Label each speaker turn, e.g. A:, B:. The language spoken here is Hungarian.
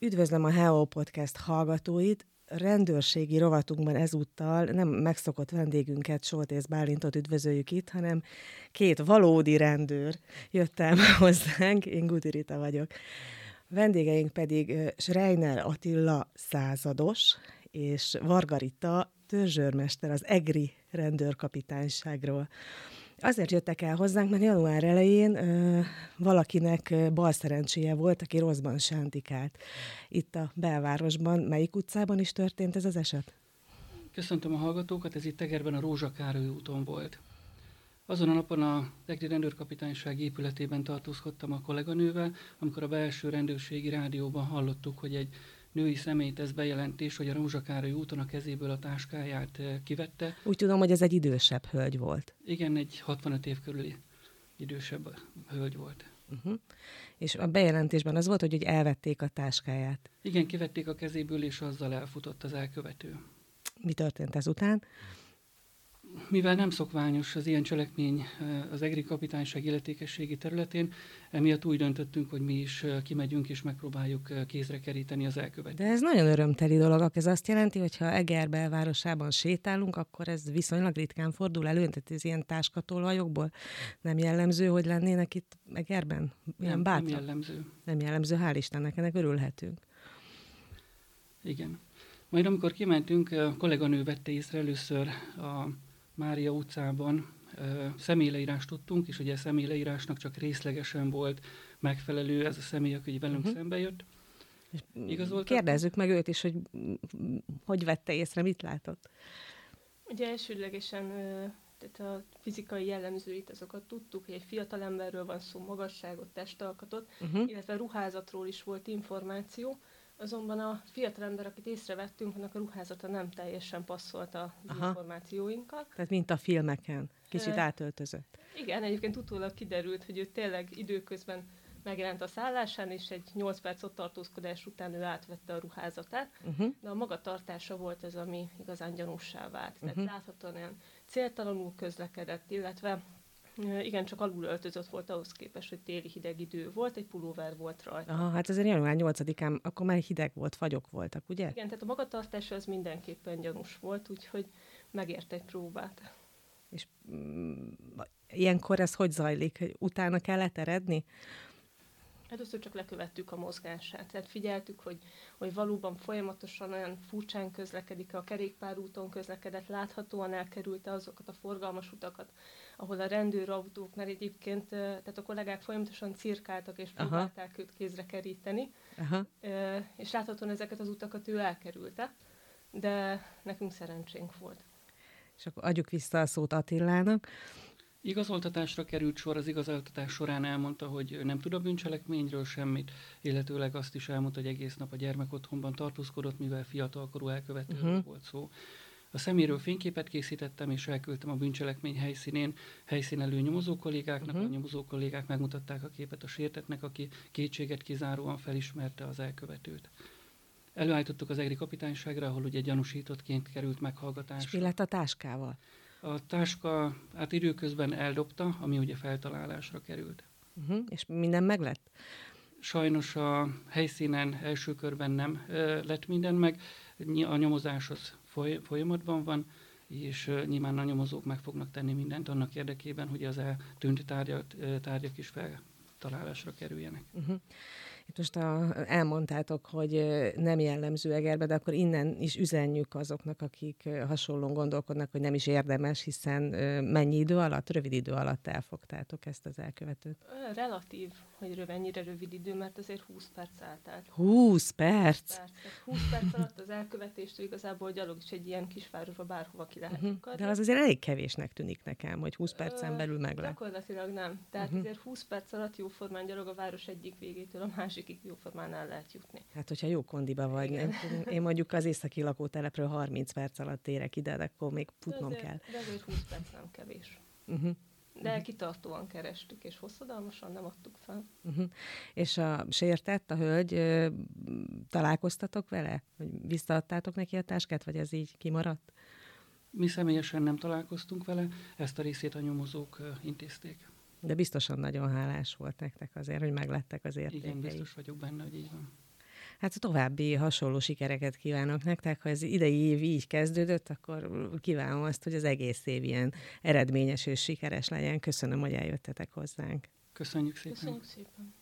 A: Üdvözlöm a Hello Podcast hallgatóit! Rendőrségi rovatunkban ezúttal nem megszokott vendégünket, Soltész Bálintot üdvözöljük itt, hanem két valódi rendőr jött el hozzánk, én Gudirita vagyok. Vendégeink pedig Schreiner Attila százados és Vargarita törzsőrmester az EGRI rendőrkapitányságról. Azért jöttek el hozzánk, mert január elején ö, valakinek bal szerencséje volt, aki rosszban sántikált. Itt a belvárosban, melyik utcában is történt ez az eset?
B: Köszöntöm a hallgatókat, ez itt Tegerben a Rózsa Károly úton volt. Azon a napon a Tegri rendőrkapitányság épületében tartózkodtam a kolléganővel, amikor a belső rendőrségi rádióban hallottuk, hogy egy női személy tesz bejelentés, hogy a Rózsakároly úton a kezéből a táskáját kivette.
A: Úgy tudom, hogy ez egy idősebb hölgy volt.
B: Igen, egy 65 év körüli idősebb hölgy volt.
A: Uh-huh. És a bejelentésben az volt, hogy, hogy elvették a táskáját.
B: Igen, kivették a kezéből, és azzal elfutott az elkövető.
A: Mi történt ezután?
B: Mivel nem szokványos az ilyen cselekmény az EGRI kapitányság illetékességi területén, emiatt úgy döntöttünk, hogy mi is kimegyünk és megpróbáljuk kézre keríteni az elkövetőt.
A: De ez nagyon örömteli dolog. Ez azt jelenti, hogy ha Eger belvárosában sétálunk, akkor ez viszonylag ritkán fordul elő, tehát ez ilyen táskatolvajokból nem jellemző, hogy lennének itt Egerben?
B: Ilyen nem, nem jellemző.
A: Nem jellemző, hál' Istennek, ennek örülhetünk.
B: Igen. Majd amikor kimentünk, a kolléganő vette észre először a Mária utcában személyleírást tudtunk, és ugye a személyleírásnak csak részlegesen volt megfelelő ez a személy, aki velünk uh-huh. szembe jött.
A: Kérdezzük meg őt is, hogy hogy vette észre, mit látott.
C: Ugye elsődlegesen tehát a fizikai jellemzőit, azokat tudtuk, hogy egy fiatal emberről van szó, magasságot, testalkatot, uh-huh. illetve ruházatról is volt információ. Azonban a fiatalember, akit észrevettünk, annak a ruházata nem teljesen passzolt az Aha. információinkkal.
A: Tehát mint a filmeken, kicsit e, átöltözött.
C: Igen, egyébként utólag kiderült, hogy ő tényleg időközben megjelent a szállásán, és egy 8 perc ott tartózkodás után ő átvette a ruházatát, uh-huh. de a magatartása volt ez, ami igazán gyanúsá vált. Tehát uh-huh. láthatóan olyan céltalanul közlekedett, illetve igen, csak alul öltözött volt ahhoz képest, hogy téli hideg idő volt, egy pulóver volt rajta.
A: Aha, hát azért január 8-án, akkor már hideg volt, fagyok voltak, ugye?
C: Igen, tehát a magatartása az mindenképpen gyanús volt, úgyhogy megért egy próbát.
A: És mm, ilyenkor ez hogy zajlik? Utána kellett eredni?
C: Először csak lekövettük a mozgását, tehát figyeltük, hogy, hogy valóban folyamatosan olyan furcsán közlekedik, a kerékpárúton közlekedett, láthatóan elkerülte azokat a forgalmas utakat, ahol a rendőrautók, mert egyébként tehát a kollégák folyamatosan cirkáltak és próbálták Aha. őt kézre keríteni, Aha. és láthatóan ezeket az utakat ő elkerülte, de nekünk szerencsénk volt.
A: És akkor adjuk vissza a szót Attilának.
B: Igazoltatásra került sor, az igazoltatás során elmondta, hogy nem tud a bűncselekményről semmit, illetőleg azt is elmondta, hogy egész nap a gyermekotthonban tartózkodott, mivel fiatalkorú elkövetőről uh-huh. volt szó. A szeméről fényképet készítettem, és elküldtem a bűncselekmény helyszínén helyszínelő nyomozó kollégáknak. Uh-huh. A nyomozó kollégák megmutatták a képet a sértetnek, aki kétséget kizáróan felismerte az elkövetőt. Előállítottuk az EGRI kapitányságra, ahol ugye gyanúsítottként került meghallgatásra. És
A: mi lett a táskával?
B: A táska hát időközben eldobta, ami ugye feltalálásra került.
A: Uh-huh. És minden meg lett?
B: Sajnos a helyszínen első körben nem lett minden meg. A nyomozás az foly- folyamatban van, és nyilván a nyomozók meg fognak tenni mindent annak érdekében, hogy az eltűnt tárgyak, tárgyak is feltalálásra kerüljenek. Uh-huh.
A: Itt most a, elmondtátok, hogy nem jellemző Egerbe, de akkor innen is üzenjük azoknak, akik hasonlóan gondolkodnak, hogy nem is érdemes, hiszen mennyi idő alatt, rövid idő alatt elfogtátok ezt az elkövetőt?
C: Relatív, hogy mennyire rövid idő, mert azért 20 perc eltelt.
A: 20 perc? 20 perc,
C: 20 perc alatt az elkövetéstől igazából gyalog is egy ilyen kisvárosba bárhova ki lehet uh-huh.
A: De az azért elég kevésnek tűnik nekem, hogy 20 percen belül meg lehet.
C: Gyakorlatilag nem. Tehát uh-huh. azért 20 perc alatt jóformán gyalog a város egyik végétől a másik másikig jóformán el lehet jutni.
A: Hát, hogyha jó kondiba vagy. Igen. Én mondjuk az északi lakótelepről 30 perc alatt érek ide, de akkor még futnom
C: de
A: azért, kell.
C: De azért 20 perc nem kevés. Uh-huh. De uh-huh. kitartóan kerestük, és hosszadalmasan nem adtuk fel.
A: Uh-huh. És a sértett, a hölgy, ö, találkoztatok vele? Hogy visszaadtátok neki a táskát, vagy ez így kimaradt?
B: Mi személyesen nem találkoztunk vele, ezt a részét a nyomozók intézték.
A: De biztosan nagyon hálás volt nektek azért, hogy meglettek az értékei.
B: Igen, biztos vagyok benne, hogy így van.
A: Hát további hasonló sikereket kívánok nektek. Ha ez idei év így kezdődött, akkor kívánom azt, hogy az egész év ilyen eredményes és sikeres legyen. Köszönöm, hogy eljöttetek hozzánk.
B: Köszönjük szépen.
C: Köszönjük szépen.